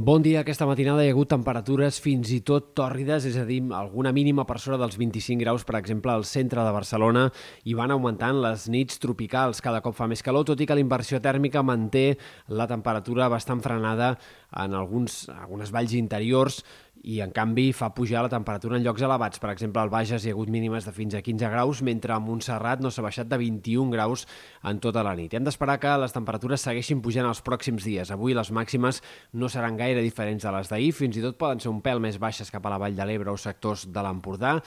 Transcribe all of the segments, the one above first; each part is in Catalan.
Bon dia. Aquesta matinada hi ha hagut temperatures fins i tot tòrrides, és a dir, alguna mínima per sobre dels 25 graus, per exemple, al centre de Barcelona, i van augmentant les nits tropicals. Cada cop fa més calor, tot i que la inversió tèrmica manté la temperatura bastant frenada en alguns, algunes valls interiors i en canvi fa pujar la temperatura en llocs elevats. Per exemple, al Bages hi ha hagut mínimes de fins a 15 graus, mentre a Montserrat no s'ha baixat de 21 graus en tota la nit. Hem d'esperar que les temperatures segueixin pujant els pròxims dies. Avui les màximes no seran gaire diferents de les d'ahir, fins i tot poden ser un pèl més baixes cap a la Vall de l'Ebre o sectors de l'Empordà,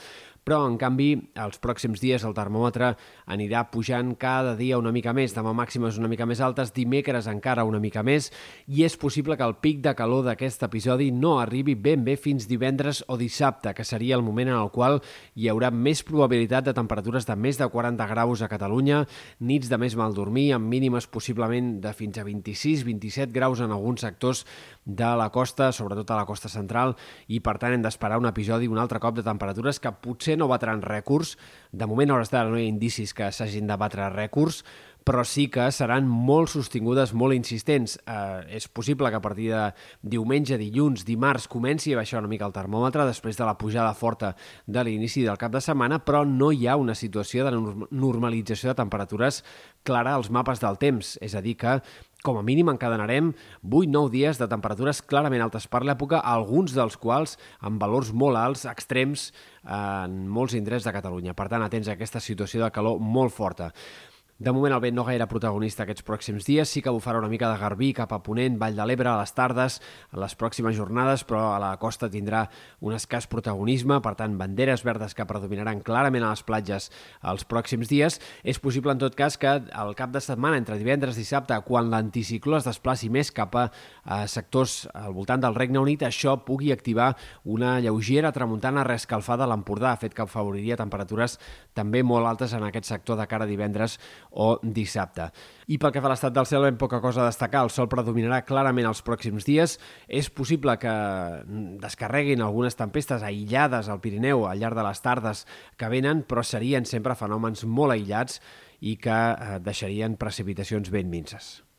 però en canvi els pròxims dies el termòmetre anirà pujant cada dia una mica més, demà màximes una mica més altes, dimecres encara una mica més, i és possible que el pic de calor d'aquest episodi no arribi ben bé fins divendres o dissabte, que seria el moment en el qual hi haurà més probabilitat de temperatures de més de 40 graus a Catalunya, nits de més mal dormir, amb mínimes possiblement de fins a 26-27 graus en alguns sectors de la costa, sobretot a la costa central, i per tant hem d'esperar un episodi un altre cop de temperatures que potser no batran rècords. De moment, a hores d'ara, no hi ha indicis que s'hagin de batre rècords, però sí que seran molt sostingudes, molt insistents. Eh, és possible que a partir de diumenge, dilluns, dimarts comenci a baixar una mica el termòmetre després de la pujada forta de l'inici del cap de setmana, però no hi ha una situació de normalització de temperatures clara als mapes del temps. És a dir, que com a mínim encadenarem 8-9 dies de temperatures clarament altes per l'època, alguns dels quals amb valors molt alts, extrems, en molts indrets de Catalunya. Per tant, atents a aquesta situació de calor molt forta. De moment el vent no gaire protagonista aquests pròxims dies, sí que bufarà una mica de garbí cap a Ponent, Vall de l'Ebre, a les tardes, a les pròximes jornades, però a la costa tindrà un escàs protagonisme, per tant, banderes verdes que predominaran clarament a les platges els pròxims dies. És possible, en tot cas, que al cap de setmana, entre divendres i dissabte, quan l'anticicló es desplaci més cap a, sectors al voltant del Regne Unit, això pugui activar una lleugera tramuntana rescalfada a l'Empordà, fet que afavoriria temperatures també molt altes en aquest sector de cara a divendres o dissabte. I pel que fa a l'estat del cel, ben poca cosa a destacar. El sol predominarà clarament els pròxims dies. És possible que descarreguin algunes tempestes aïllades al Pirineu al llarg de les tardes que venen, però serien sempre fenòmens molt aïllats i que eh, deixarien precipitacions ben minces.